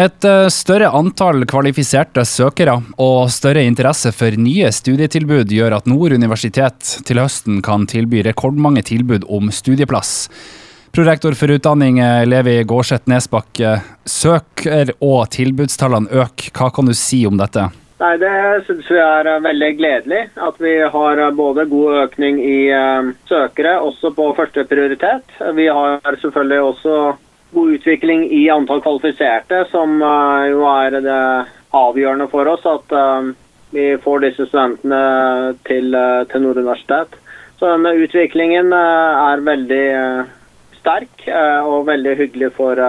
Et eh, større antall kvalifiserte søkere og større interesse for nye studietilbud gjør at Nord universitet til høsten kan tilby rekordmange tilbud om studieplass. Prorektor for utdanning eh, Levi Gårdseth Nesbakk, eh, søker- og tilbudstallene øker. Hva kan du si om dette? Nei, Det syns vi er veldig gledelig. At vi har både god økning i søkere, også på første prioritet. Vi har selvfølgelig også god utvikling i antall kvalifiserte, som uh, jo er det avgjørende for oss at uh, vi får disse studentene til, uh, til Nord universitet. Så denne utviklingen er veldig sterk og veldig hyggelig for,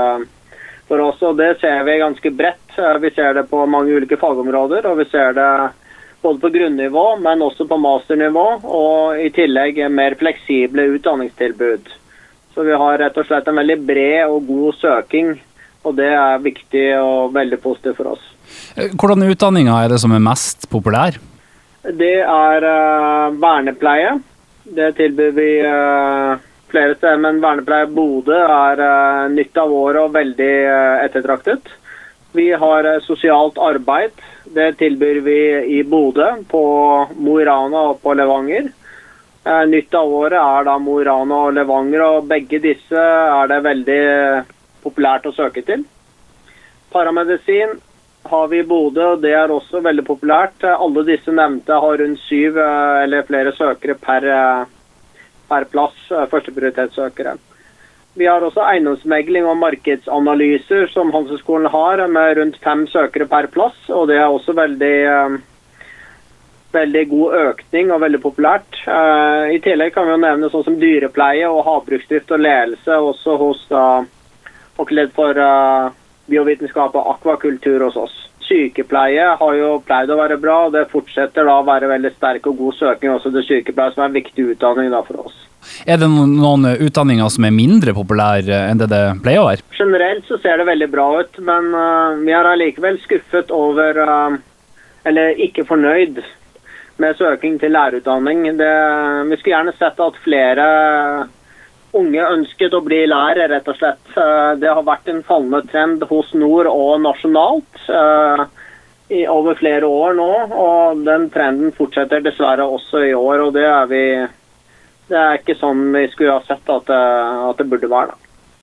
for oss. Og det ser vi ganske bredt. Vi ser det på mange ulike fagområder, og vi ser det både på grunnivå, men også på masternivå, og i tillegg mer fleksible utdanningstilbud. Så vi har rett og slett en veldig bred og god søking, og det er viktig og veldig positivt for oss. Eh, hvordan utdanninger er det som er mest populær? Det er uh, vernepleie. Det tilbyr vi uh, flere steder, men vernepleie Bodø er uh, nytt av året og veldig ettertraktet. Vi har sosialt arbeid. Det tilbyr vi i Bodø, på Mo i Rana og på Levanger. Eh, nytt av året er da Mo i Rana og Levanger, og begge disse er det veldig populært å søke til. Paramedisin har vi i Bodø, og det er også veldig populært. Alle disse nevnte har rundt syv eh, eller flere søkere per, eh, per plass, førsteprioritetssøkere. Vi har også eiendomsmegling og markedsanalyser, som Handelshøyskolen har, med rundt fem søkere per plass. og Det er også veldig veldig god økning og veldig populært. Uh, I tillegg kan vi jo nevne sånn som dyrepleie og havbruksdrift og ledelse også hos Fakultet for uh, biovitenskap og akvakultur hos oss. Sykepleie har jo pleid å være bra, og det fortsetter da å være veldig sterk og god søking også til sykepleie, som er en viktig utdanning da for oss. Er det noen utdanninger som er mindre populære enn det det pleier å være? Generelt så ser det veldig bra ut, men uh, vi er allikevel skuffet over Eller ikke fornøyd med søking til lærerutdanning. Det, vi skulle gjerne sett at flere unge ønsket å bli lærer, rett og slett. Eh, det har vært en fallende trend hos Nord og nasjonalt uh, i over flere år nå. Og den trenden fortsetter dessverre også i år. og det er vi det er ikke sånn vi skulle ha sett at det, at det burde være. da.